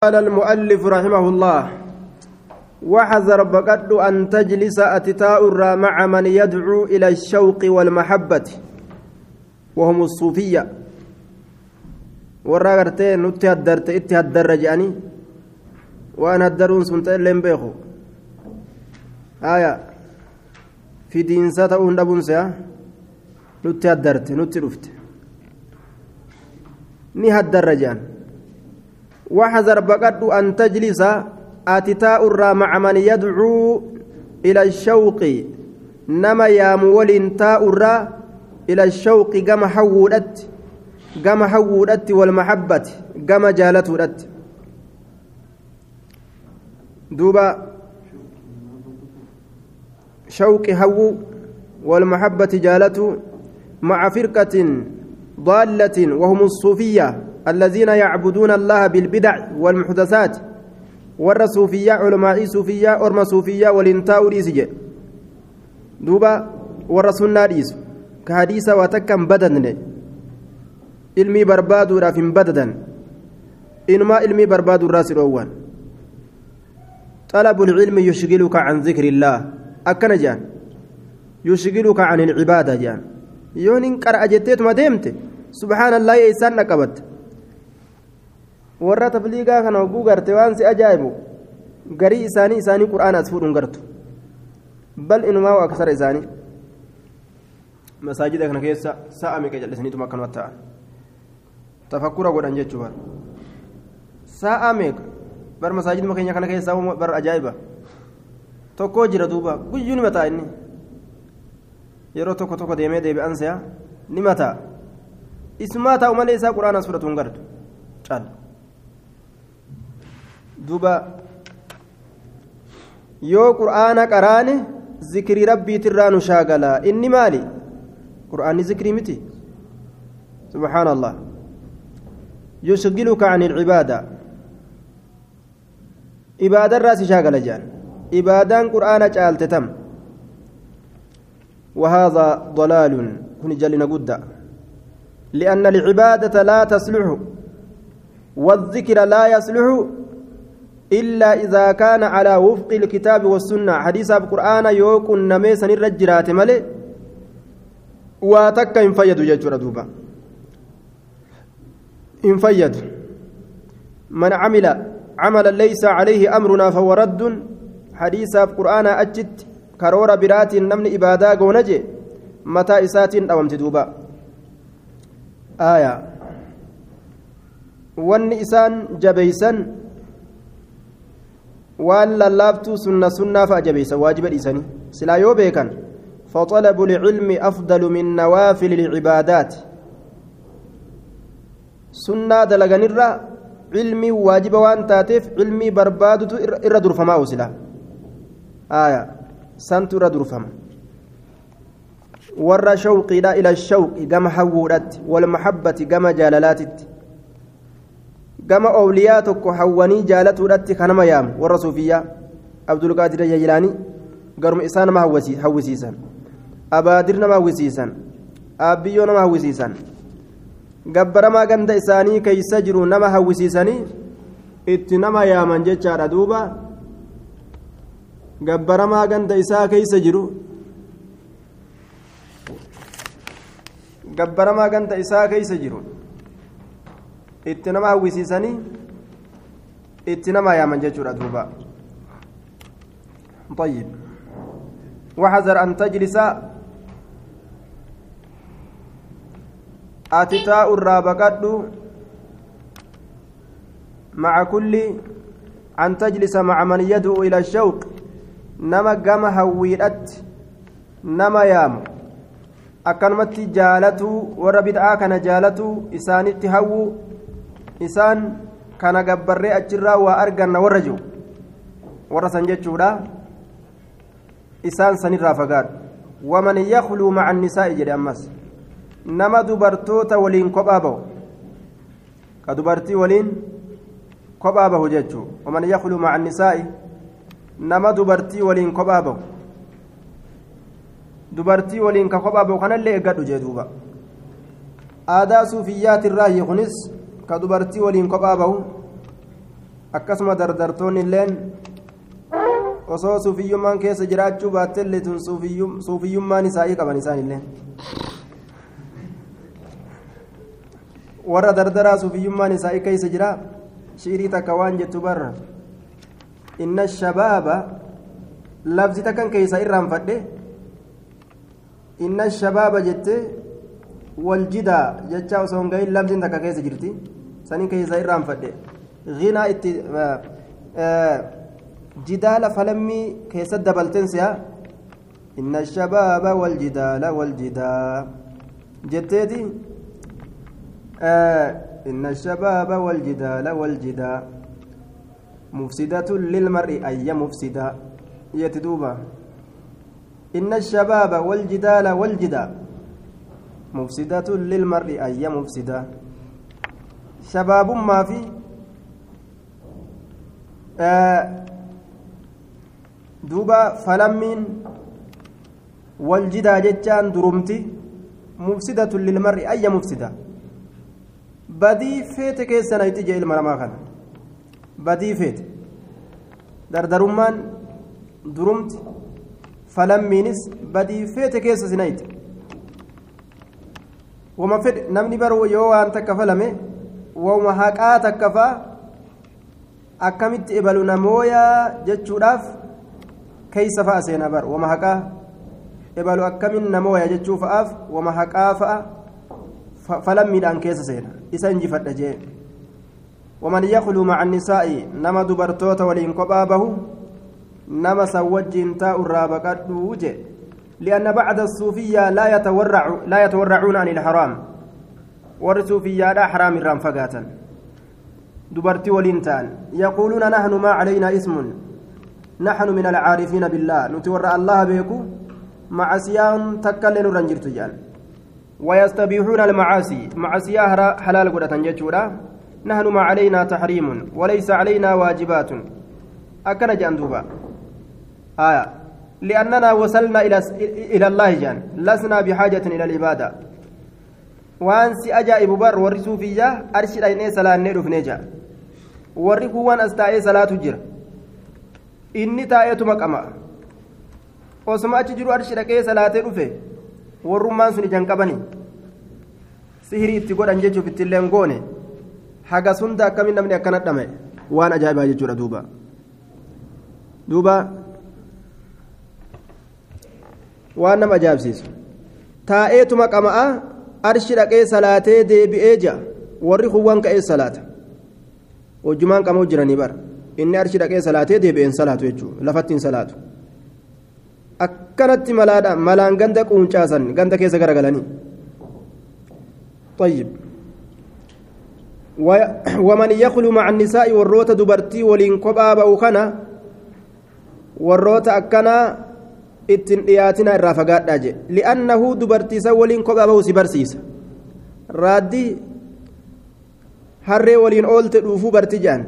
قال المؤلف رحمه الله وحذر بقد أن تجلس أتتاء مع من يدعو إلى الشوق والمحبة وهم الصوفية waan haddaruun sun ta'e illee hin beeku haya fidiinsa ta'uu hin dhabuunse nutti haddarte nutti dhufte ni haddarra je'an وحذر بقد أن تجلس آتتاء الرا مع من يدعو إلى الشوق. نما يا مولين تاء الرا إلى الشوق. كما حولت كما حولت والمحبة كما جالت دوبا شوق هو والمحبة جالت مع فرقة ضالة وهم الصوفية. الذين يعبدون الله بالبدع والمحدثات ور صوفية علماء صوفية أرم صوفية والانتاء ريسج دوبا ور سنة ريس كحديث وتكم بدن علمي برباد راف بددا إنما علمي برباد الراس الأول. طلب العلم يشغلك عن ذكر الله. أكن جان. يشغلك عن العبادة جان. يونين قرأ جتيت ما ديمت. سبحان الله يسان نقبت warra tabliigaa kana hogguu garte waan si ajaa'ibu garii isaanii isaanii qur'aana as fuudhuun gartu bal inumaa waa aksara isaanii masaajida kana keessa sa'a meeqa jallisaniituma akkanuma ta'a tafakkura godhan jechuu bar sa'a meeqa bar masaajiduma keenya kana keessa bar ajaa'iba tokkoo jira duuba guyyuu ni mataa inni yeroo tokko tokko deemee deebi'an se'a ni mataa isumaa taa'u malee isaa qur'aana as fudhatuun gartu caala duba yoo qur'aana qaraane zikrii rabbiitirraa nu shaagala inni maali? Qur'aanni zikrii miti? سبحان الله يشغلك عن العبادة عبادة الراس شاغل جان عبادة قرآن جالت تم وهذا ضلال كن جلنا قد لأن العبادة لا تصلح والذكر لا يصلح إلا إذا كان على وفق الكتاب والسنة. حديث القرآن يوكن نميسا الرجرات ملي. واتك إن فيد ججر دوبا. إن فيد. من عمل عملا ليس عليه أمرنا فهو رد. حديث القرآن أجت كرور برات نمن إبادا قونجي. متى إسات أومت دوبا. آية. وان إسان جبيسا waan lallaaftuu sunna sunnaaf ajabeessa waajiba dhiisanii. Silaa yoo beekan فطلب العلم أفضل من نوافل العبادات سنة دلغنرة علمي واجب وان تاتف علمي بربادة إرى درفما وسلا آية سنت إرى درفما ور شوقي لا إلى الشوق كما حورت والمحبة كما جلالاتت gama oowliyaa tokko hawwanii jaalatuudhatti kanama yaamu warra suufiyyaa abdulqaadir jaylaanii garuma isaa nama hawwisiisan abaadir nama hawwisiisan aabbiyyoo nama hawwisiisan gabbaramaa ganda isaanii keeysa jiru nama hawwisiisanii itti nama yaaman jechaadha duuba gabbaramaa ganda isaa keeysa jiru gabbaramaa ganda isaa keeysa jiru itti nama hawwisiisanii itti nama yaaman jechuudha duuba طيب وحذر أن تجلس أتتاء الرابقد مع كل أن تجلس مع من يدعو إلى الشوق نما قام هويرت نما يام أكنمت جالته وربدعا كان جالته إسانت هوو isaan kana gabbarree achirraa waa arganna warra jiru. Warra san jechuudha. Isaan sanirraa fagaadhu waman yakluu maca annisaa'i jedhe ammas. Nama dubartoota waliin kophaa bahu. Ka dubartii waliin kophaa bahu jechuu. Waman yakluu maca annisaa'i nama dubartii waliin kophaa bahu. Dubartii waliin ka kophaa bahu kanallee eeggadhu jee duuba. Aadaa suufiyyaatirraa kunis ka dubartii waliin kophaa bahu akkasuma dardartoonni illeen osoo suufiyyummaan keessa jiraachuu baattellee tun suufiyyummaan isaa'ii qaban isaan illeen. Warra dardaraa suufiyyummaan isaa'ii keessa jira shiirii takka waan jettu barra. Inna shabaaba labsi takkan keessa irraanfadhe inna shabaaba jette waljidaa jechaa osoo hin gahin labsiin takka keessa jirti saniin keessa irraanfadhe غنى إت جدال فلمي كيس دبلتنسيا إن الشباب والجدال والجدال جتيتي آه إن الشباب والجدال والجدال مفسدة للمرء أي مفسدة. يتدوبا إن الشباب والجدال والجدال مفسدة للمرء أي مفسدة. شباب ما في duuba falammiin waljidaa jechaan durumti mufsidatun lilmar'i ayya mufsida badii feete keessanayti jee ilma namaa kana badii feete dardarummaan durumti falammiinis badii feete keessa sinayti wama fedhe namni baruu yoo waan takka falame haqaa takka faa akkamitti ebalu namooyaa jechuudhaaf keeysa fa'a seenaa bar wama haqaa ebalu akkamin namooyaa jechuu fa'aaf wama haqaa fa'a falammiidhaan keessa seena isa injifadha jee ومن يخلو مع النساء نما دبرتوت ولين قبابه نما سوجين تاء الرابقات لأن بعد الصوفية لا يتورع لا يتورعون عن الحرام والصوفية لا حرام الرام فقاتا دبرتي ولينتان يقولون نحن ما علينا اسم نحن من العارفين بالله. نتورى الله بيكو. معصيان تكلن رنجرت جان. ويستبيحون المعاصي. معصية حلال قدة جتورا نحن ما علينا تحريم. وليس علينا واجبات. أكن جندوبا آية. لأننا وصلنا إلى إلى الله جان. لسنا بحاجة إلى العبادة. وأنسي أجائب بر ورسو فيا أرشد أين سلام نيرف نجا warri kun waan as taa'ee salaatu jira inni taa'eetuma qama osuma achi jiru arshi dhaqee salaatee dhufe warrummaan sun ijaan qabani sihirii itti godhan jechuuf ittiillee goone haga sunda akkamiin namni akkana dhame waan ajaa'ibaa jechuudha duuba duuba waan nama ajaa'ibsiisu taa'eetuma qama'a arshi dhaqee salaatee deebi'ee jira warri kun waan ka'ee salaata hojjumaan qamoo jiranii bara inni arshi dhaqee salaatee deebi'een salaatu jechuudha lafatti hin salaatu akkanatti malaadha malaan ganda quuncaasan ganda keessa garagalanii طيب ومن يخلو مع النساء والروت دبرتي ولين كبابا وكنا والروت أكنا ittin dhiyaatina irraa fagaadhaa je li'annahu dubartiisa waliin kophaa bahu si barsiisa. Raaddii harree waliin oolte dhuufuu barti jedhan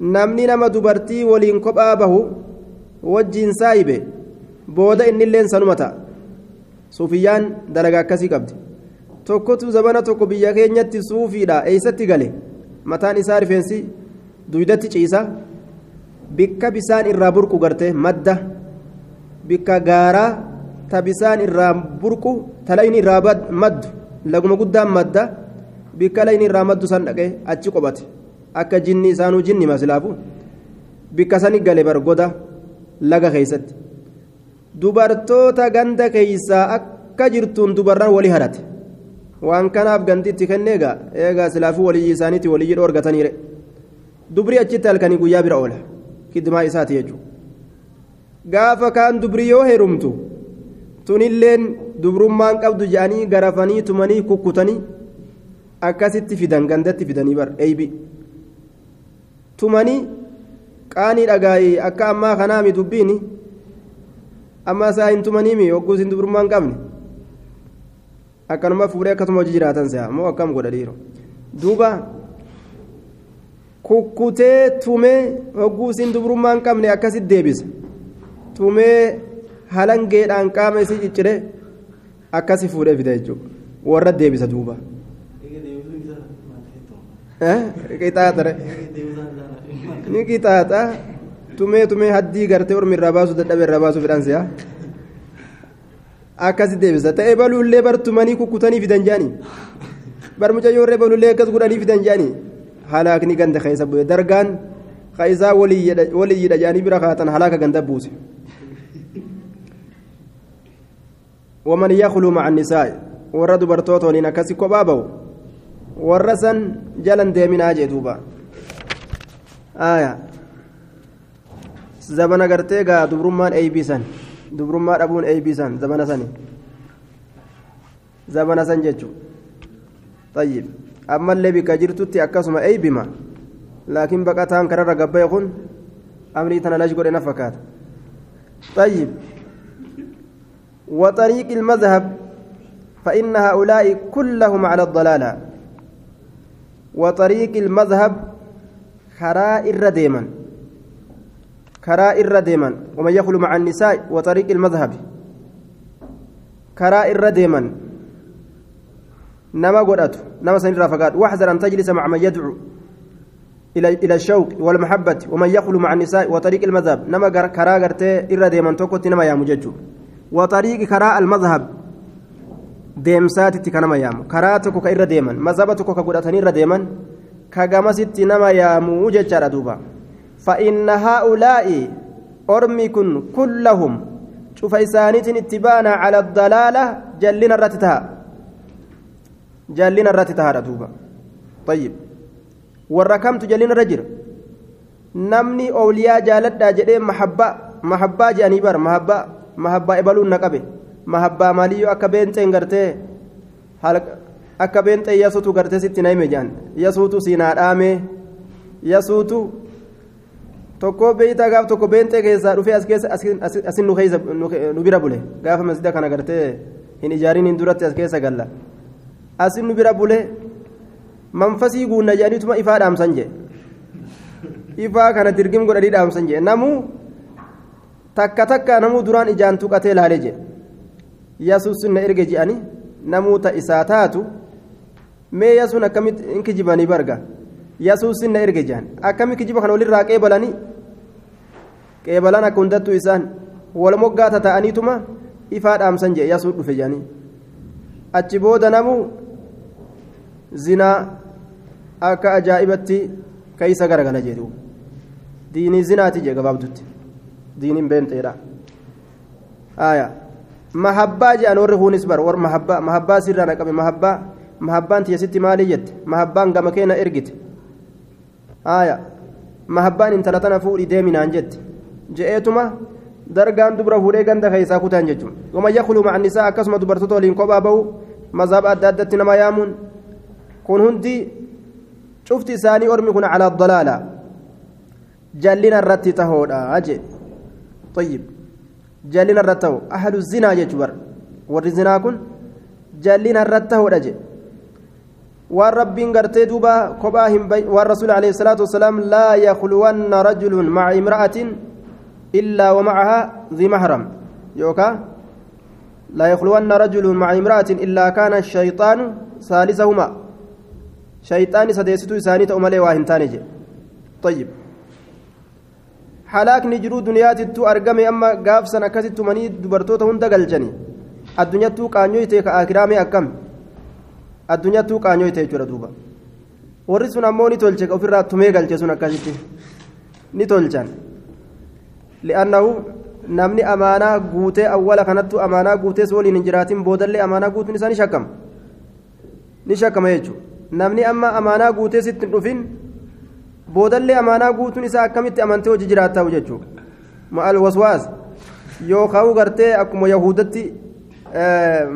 namni nama dubartii waliin kophaa bahu wajjiin saayibe booda innilleen sanuma ta'a. Suufiyyaan dalagaa akkasii qabdi. Tokkotu zabana tokko biyya keenyatti suufiidha eeysatti gale? Mataan isaa rifeensi duydatti ciisa. Bikka bisaan irraa burqu garte madda bikka gaaraa ta bisaan irraa burqu ta layni irraa maddu laguma guddaan madda bikka layni irraa maddu san dhaqe achi qobate akka jinni isaanuu jinni masilaafu bikka sani gale bargoda laga keeysatti dubartoota ganda keeysaa akka jirtuun dubarran walii hadhate waan kanaaf ganti itti kenneegaa eegaa silaafuu waliyyi isaaniitti waliyyi dhoorgataniire dubri achitti halkanii guyyaa bira oola kidmaa isaati jechuudha gaafa kaan dubri yoo heerumtu tunilleen dubrummaan qabdu jedhanii garafanii tumanii kukkutanii akkasitti fidan gandatti fidanii bar eeybi tumanii qaanii dhagaayii akka ammaa kanaami dubbiini amma isaa hin tumaniimi hogguus hin dubrummaan qabne akkanuma fuudhee akkasuma hojii jiraatan se'a moo akkam godha duuba kukkutee tumee hogguus hin dubrummaan qabne akkasitti deebisa tumee halangeedhaan qaama isii ciccire akkasi fuudhee fida jechuudha warra deebisa duuba qixaaxare ni qixaaxa tumee tumee haddii gartee ormi irraa baasu dadhabe irraa baasu fedhan si'a akkasi deebisa ta'ee baluullee bartumanii kukkutanii fidan jaanii bar mucayyoorree baluullee akkas godhanii fidan jaanii halaakni ganda keessa bu'e dargaan kaisaa waliyyidha jaanii bira kaatan halaaka ganda buuse ومن يخلو مع النساء ورد برتوتون أكسي كبابو ورسن جلن ديمنا جدوبا آية. زمن غرتيغا دبرمان ايبيسن دبرمان أبون ايبيسن زمن سني. زمن سن جچو طيب. أما اللي بك جرتتي اكسما ايبما لكن بقتان كرر غبا يكون امري تنلاش غد نفكات. طيب. وطريق المذهب فإن هؤلاء كلهم على الضلالة. وطريق المذهب خراء الرديما كراء الرديما ومن يخلو مع النساء وطريق المذهب. كراء الرديما نما قرأت. نما سنرى فقال واحذر أن تجلس مع من يدعو إلى إلى الشوق والمحبة. ومن يخلو مع النساء وطريق المذهب. نما كراء قرتي الرديما توكت نما يا مججو. وطريق كراء المذهب kanama yaamu karaa tokko ka irra deeman mazhaba tokko ka godhatanii irra deeman ka gamasitti nama yaamuu jechaadha duuba فإن هؤلاء أرمي كلهم. شوف إسانيت اتبانا على الضلالة. جلنا الرتتها جلنا الرتتها دوبا. طيب. والركمت جلنا الرجل نمني أولياء جالت جدين محبة. محبة جاني بر محبة محبة إبلون نقبه mahabbaa maaliyyoo akka beenxeen gartee akka beenxee yasuutu gartee sitti na hime jaan yasuutu siinaa dhaame yasuutu tokko beeytaa gaaf tokko beenxee keessaa dhufee as keessa asin nu bira bule gaafa masjida kana gartee hin ijaariin duratti as keessa galla asin nu bira bule manfasii guunna jedhaniituma ifaa dhaamsan jee ifaa kana dirgim godhanii dhaamsan jee namuu takka takka namuu duraan ijaan tuqatee laale jee. Yasuus na erge je'ani namoota isaa taatu mee yasuun akkamitti in kijibanii barga? Yasuus na erge je'an. Akkami kijiba kana walirraa qeebalanii? Qeebalan akka hundattuu isaan wal moggaa tata'aniituma ifaa dhaamsan jee yasuu dhufe je'anii. Achi booda namuu zinaa akka ajaa'ibatti keeysa garagala jedhu diinii zinaati jee gabaabdutti diiniin beenxeedha aayaa mahabbaa jedhan warri kunis bar war mahabbaa mahabbaa sirraa naqabe mahabbaa mahabbaan tiyya sitti maalii jette mahabbaan gama keena ergite haaya mahabbaan intala tana fuudhi deeminaan jette je'eetuma dargaan dubra fuudhee ganda keessaa kutaan jechuun wama yakuluu macannisaa akkasuma dubartoota waliin kophaa ba'u mazhaba adda addatti nama yaamuun kun hundi cufti isaanii ormi kun calaa jallina irratti tahoodha jee طيب jallina irratti ta'uudha je waan rabbiin gartee duuba kophaa hin waan rasuul alayhi salaatu wasalaam laa yakluwanna rajulun maca imra'atin illaa wamacahaa zi mahram yookaa laa yakluwanna rajulun maca imra'atin illaa kaana shayxaanu saalisahumaa shayxaani sadeessituu isaanii ta'u malee waa hin taane je طيب halaakni jiruu duniyaatittuu argame amma gaafsan akkasitti manii dubartoota hunda galchanii addunyattuu qaanyoyte ka akiraamee akkam addunyattuu qaanyoyte jechuudha duuba warri sun ammoo ni tolche ofirraa tumee galche sun akkasitti ni tolchan li'annahu namni amaanaa guutee awwala kanattu amaanaa guutees waliin hin jiraatin boodallee amaanaa guutuun isaa ni shakkama ni shakkama jechuudha namni amma amaanaa guutee sitti hin dhufin boodallee amaanaa guutuun isaa akkamitti amantee hojii jiraattaa'u jechuudha ma'al waswaas yoo ka'uu gartee akkuma yahudatti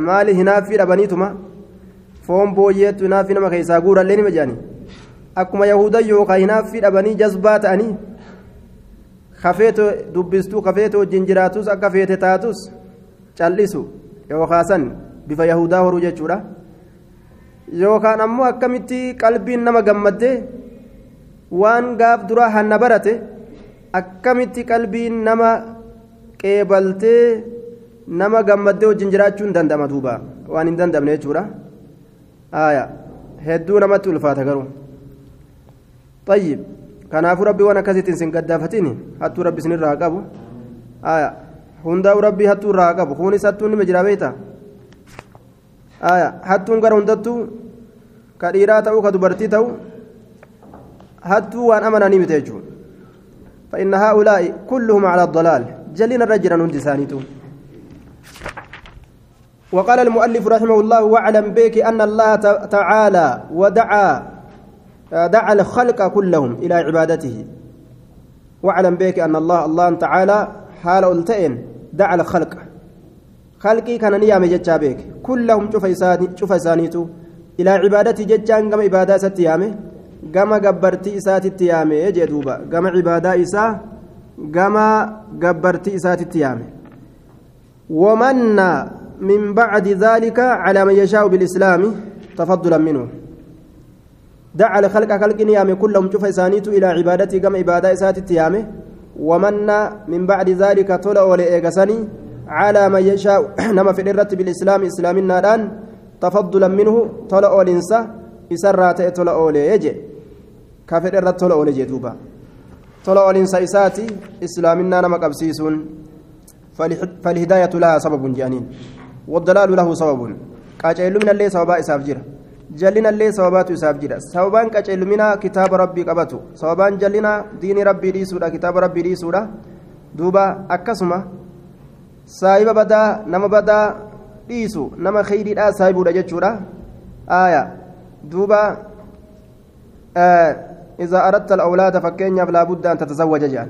maali hinaaffii dhabaniituma foon booyyeettu hinaaffii nama keessaa guurallee nima jedhani akkuma yahudan yookaan hinaaffii dhabanii jazbaa ta'anii kafeeto dubbistuu kafeeto wajjin jiraatus akka feete taatus callisu yookaan san bifa yahudaa horuu jechuudha yookaan ammoo akkamitti qalbiin nama gammaddee. Waan gaaf duraa hanna barate akkamitti qalbiin nama qeebaltee nama gammaddee wajjin jiraachuu hin danda'ama duuba waan hin danda'amne jechuudha hedduu namatti ulfaata garuu طيب kanaafuu rabbii waan akkasiitiin sin gaddaafatiin hattuu rabbi isinirraa qabu hundaa'u rabbii hattuu irraa qabu kunis hattuun nima jira beeyta hattuun gara hundattuu ka dhiiraa ta'uu ka dubartii ta'u waan amananii mite jechuudha فإن هؤلاء كلهم على الضلال. جلنا الرجل هند سانيتو وقال المؤلف رحمه الله واعلم بك أن الله تعالى ودعا دعا الخلق كلهم إلى عبادته. واعلم بك أن الله الله تعالى حال ألتئن دعا الخلق. خلقي كان نيام جتشا بك. كلهم شوف إسانيتو إلى عبادته جتشان كما عبادة ستيامه gama gabbartii isaatitti yaame jee duuba. Gama cibaadaa isaa gama gabbartii isaatitti yaame. Wamanna min bacdi dhalika calaa man yashaau bilislaami tafaddulan minhu. دعا الخلق خلق يامي كلهم شوف إسانيت إلى عبادتي كما عبادة إسات يامي ومن من بعد ذلك طلع لإيقسني على من يشاء نما في الرت بالإسلام إسلام النادان تفضلا منه طلع الإنسى إسرات طلع ليجي الإنسى إساتي إسلامنا نما قبسيسون. فالهداية لها سبب جانين. والضلال له سبب. قاجل من اللي سببا إساف جرا جلنا اللي سببات إساف جرا سببان قاجل منا كتاب ربي قبته سببان جلنا دين ربي دي سورة كتاب ربي دي سورة دوبا أكسما. saahiba badaa nama badaa dhiisu nama kheyriidha saahibuudha jechuudha aaya duuba إذا أردت الأولاد فكين لا بد أن تتزوج جان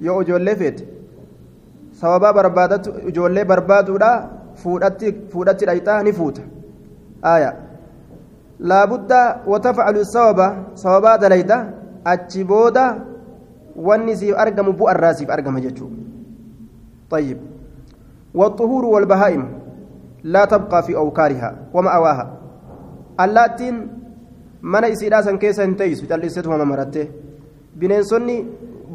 يو إجولي فيت. سوابا بربادت إجولي بربادودا فودتي فودتي رأيتا نفوت. آية. لا بد وتفعل الصوابا صوابا دليدا أتشبودا والنسي أرقم بو الراسي أرقم جتشو طيب. والطهور والبهائم لا تبقى في أوكارها ومأواها. اللاتين من إسيدا سن كيسا انتيس جلستهما مرته بننسني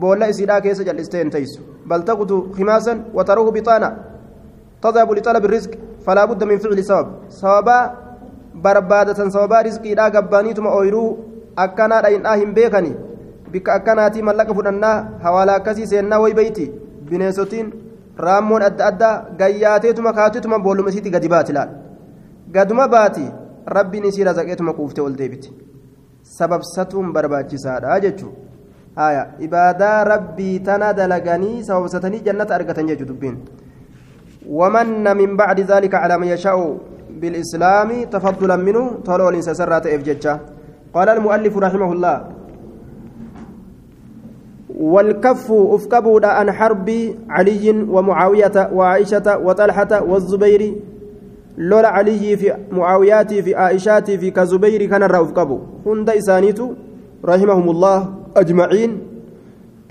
بولا إسيدا كيسا جلسته انتيس بل تقضوا خماسا وتروه بطانا تذهب لطلب الرزق فلا بد من فعل سبب سببا بربادة سببا رزقي لا قبانيتما أويرو أكنا رأين آهم بيكني بك أكناتي ملك فدنا حوالا كسي سينا ويبيتي بننسوتين raammoon adda addaa gayyaateetuma kaatutuma boolluma gadi baati laal. Gaduma baati. Rabbiin isii razaqeetuma quuftee ol deebiti sababsatuun barbaachisaadha jechuun haya ibaadaa rabbii tana dalaganii sababsatanii jannata argatan jechuu dubbiin wamanna min bacdi zaalika calaa man yashaa'u بالإسلام تفضلا منه طلع الإنسان سرات إفجتشا قال المؤلف رحمه الله والكف أفكبود عن حرب علي ومعاوية وعائشة وطلحة والزبير لولا علي في معاويات في عائشات في كزبير كان الرأفكبو هند إسانيت رحمهم الله أجمعين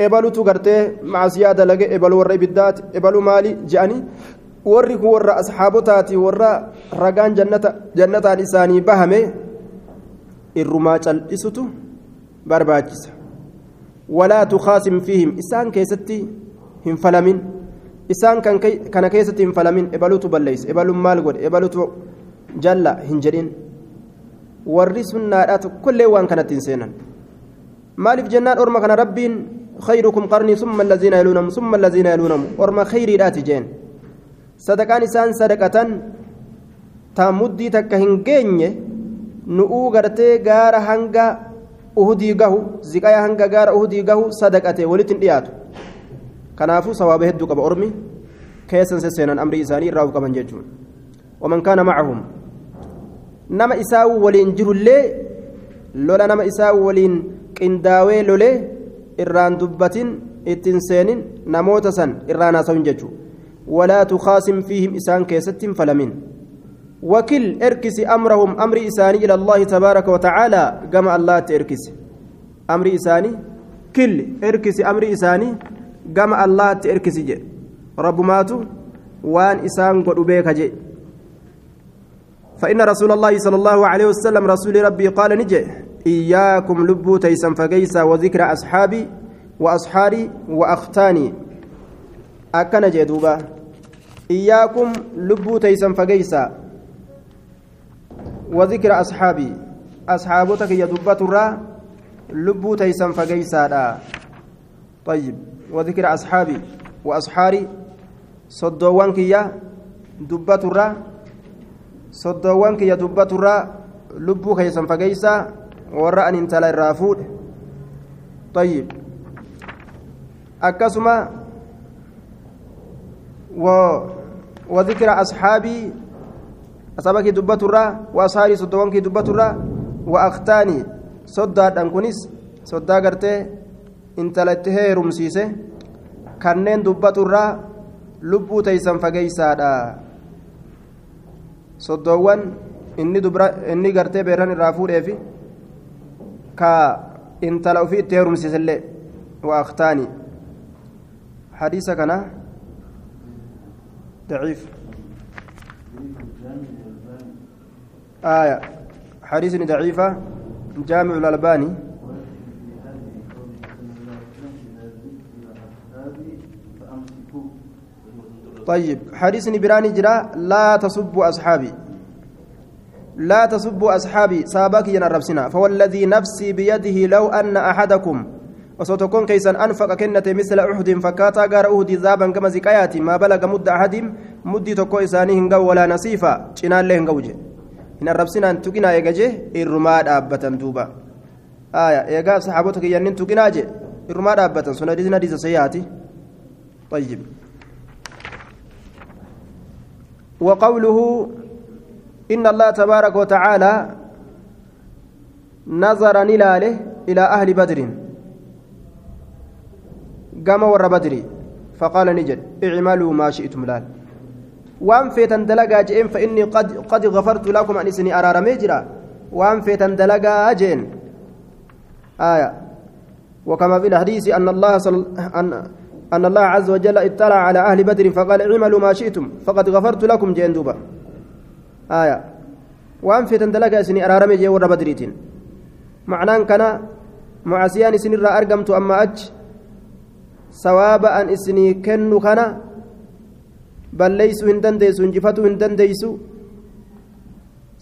إبلو تغرتي مع سيادة لقى إبلو ور إبدات إبلو مالي جاني warri kun warra asxaabotaati warra ragaan jannataan isaanii bahame irrumaa cal'isutu barbaachisa. ولا تخاصم فيهم إسان كيستي هم فلمين إسان كان كي كان كيستي هم فلمين إبلو تبليس إبلو مال قد إبلو جلا هنجرين warri sunnaadhaatu kullee waan kanatti hin seenan maaliif jennaan orma kana rabbiin summa allaziina yaluunamu summa allaziina yaluunamu orma khayriidhaati jeen sadaqaan isaan sadaqatan taa muddii takka hin geenye nu'uu gartee gaara hanga uhudii gahu ziqaya hanga gaara uhudii gahu sadaqate walitti hin dhiyaatu kanaafuu sawaaba hedduu qaba ormi keessan sesseenan amrii isaanii irraa qaban jechuun waman kaana macahum nama isaa waliin jirullee lola nama isaa waliin qindaawee lolee irraan dubbatin ittiin seenin namoota san irraan haasawin jechuudha walaa tukhaasim fiihim isaan keessatti falamin وكل اركس امرهم أمر اساني إلى الله تبارك وتعالى كما الله تركس أمر اساني كل اركس أمر اساني الله تركس جي رب ماتو وان اسان قد بيك جي فان رسول الله صلى الله عليه وسلم رسول ربي قال نجي اياكم لبو تيسن فقيسا وذكر اصحابي واصحاري واختاني اكن جدوبا اياكم لبو تيسن فقيسا وذكر أصحابي أصحابتك يا دبة الرا lubbuu taysan fageysaadha طيب وذكر أصحابي وأصحاري صدوان كيا دبة الرا صدوان كيا دبة الرا لبو كيسا فقيسا ورأ أن انتلا الرافود. طيب. أكسما و وذكر أصحابي أصابك دبة الرا وأصحاري صدوان كي دبة الرا وأختاني صداد أنكونيس صدا قرتي intalatti heerumsiise kanneen dubbaturraa lubbuu teeysan fageeysaadha soddoowwan inni dubra inni gartee beeran irraa fuudheefi ka intala ofii itti heerumsiisellee wa aktaani hadiisa kana daciif آية حديث ضعيفة جامع الألباني طيب حديث براني جرا لا تصبوا أصحابي. لا تصبوا أصحابي سابك ينربسنا فوالذي نفسي بيده لو أن أحدكم وصوتكون كيسا أنفق كنة مثل أحد فكاتا غار أهد ذابا كما زكاياتي ما بلغ مد أحدهم مدي تكو إساني هنغو ولا نصيفا شنان له hin arrabsinaa hin tuqinaa eega jee irrumaa dhaabbatan duuba aya eegaa saxaabota kiyyannin tuqinaa je irrumaa dhaabbatan sun hadiisni hadiisa sayyaati طيب. وقوله إن الله تبارك وتعالى نظر نلاله إلى أهل بدر. قام ور بدر. فقال نجد اعملوا ما شئتم لال. وان فيتن دلقا جئين فإني قد, قد غفرت لكم أن إسني أرار ميجرا وان فيتن دلقا آية. وكما في الحديث أن الله صل... أن أن الله عز وجل اطلع على أهل بدر فقال اعملوا ما شئتم فقد غفرت لكم جئين دوبا آية وان فيتن دلقا إسني أرار ميجي ور بدريتين معناه كان معسيان إسني أرقمت أما أج sawaaba an isinii kennu kana balleeysuu hin dandeeysu injifatuu hin dandeeysu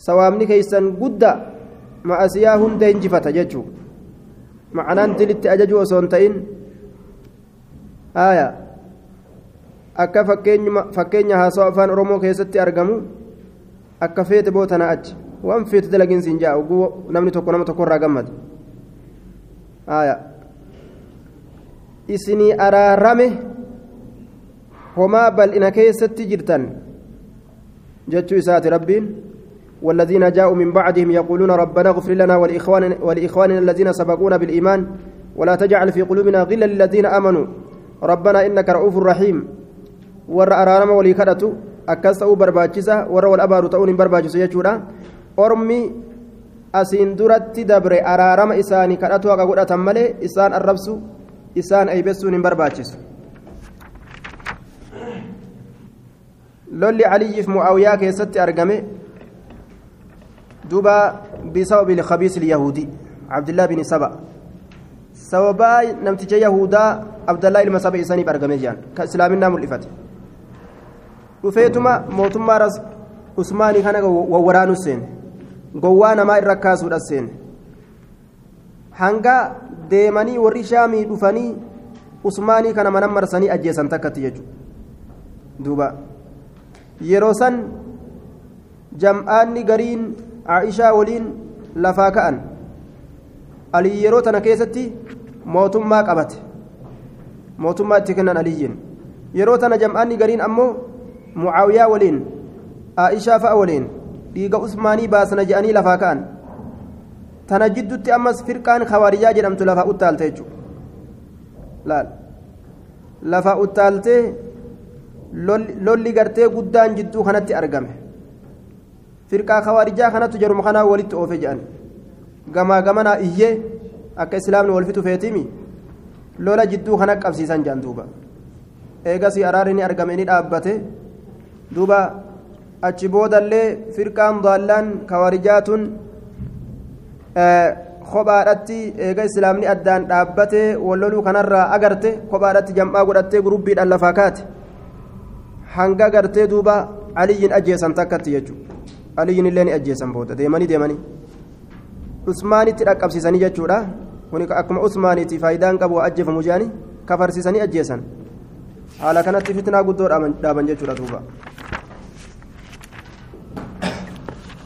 sawaabni keeysan gudda ma'asiyaa hunda injifata jechuu macnaan dilitti ajajuu osoo hin aya akka fakkeenya haasawa afaan oromoo keessatti argamu akka feete bootana achi waan feete dalagiin siin jaa oguu namni tokko nama tokko irraa gammada aya isinii araarame homaa bal'ina keessatti jirtan jechuu isaati rabbiin والذين جاءوا من بعدهم يقولون ربنا اغفر لنا ولإخواننا, ولإخواننا الذين سبقونا بالإيمان ولا تجعل في قلوبنا غلا للذين آمنوا ربنا إنك رؤوف رحيم. ور أرارم ولي كرتو أكسأوا برباجسة ور والأبار تؤون برباجسة يجودا. أرمي أسين درت دبر أرارم إساني كرتو أقول أتملي إسان الربسو isaan eeybessuun hin barbaachisu lolli caliyyiif mu'aawiyaa keessatti argame duuba bisababi lkabiis ilyahuudii cabdillaa bin saba sababaa namticha yahudaa abdallaa ilma saba isaniif argame jedhan ka islaaminaa mul'ifate dhufeetuma mootummaa usmaanii kana wawwaraanu seene gowwaa namaa irra kaasuudha seene hanga deemanii warri shaamii dhufanii usmaanii kana mana marsanii ajjeesan takkatti jechuudha duuba yeroo san jam'aanni gariin aishaa waliin lafaa ka'an alii yeroo tana keessatti mootummaa qabate. Mootummaa itti kennan aliyyiin yeroo tana jam'aanni gariin ammoo mucaawiyaa waliin aishaa fa'a waliin dhiiga usmaanii baasna je'anii lafaa ka'an. Tana jiddutti ammas firqaan khawaarijaa jedhamtu lafa uttaalte jechuudha. Laal. Lafa uttaaltee lolli gartee guddaan jidduu kanatti argame. Firqaa khawaarijaa kanattu jaruma kanaa walitti oofe jedhan gamaa gamanaa iyyee akka islaamni wal fitu feetimi lola jidduu kana qabsiisan jedhan duuba. Eegasii araarri ni argame ni dhaabbate. Duuba achi boodallee firqaan daallaan khawaarijaa kophaadhatti eega islaamni addaan dhaabbatee walloluu kanarraa agarte kophaadhatti jam'aa godhattee gurubbiidhaan lafaa kaate. Hanga gartee duuba aliyyiin ajjeesan takkatti jechuudha. Aliyyiin illee ni ajjeesan booda deemanii deemanii usmaanitti dhaqqabsiisanii jechuudha kuni akkuma usmaaniiti faayidaan qabu ajjeefamu jaani kafarsiisanii ajjeesan haala kanatti fitnaa guddoo dhaaban jechuudha duuba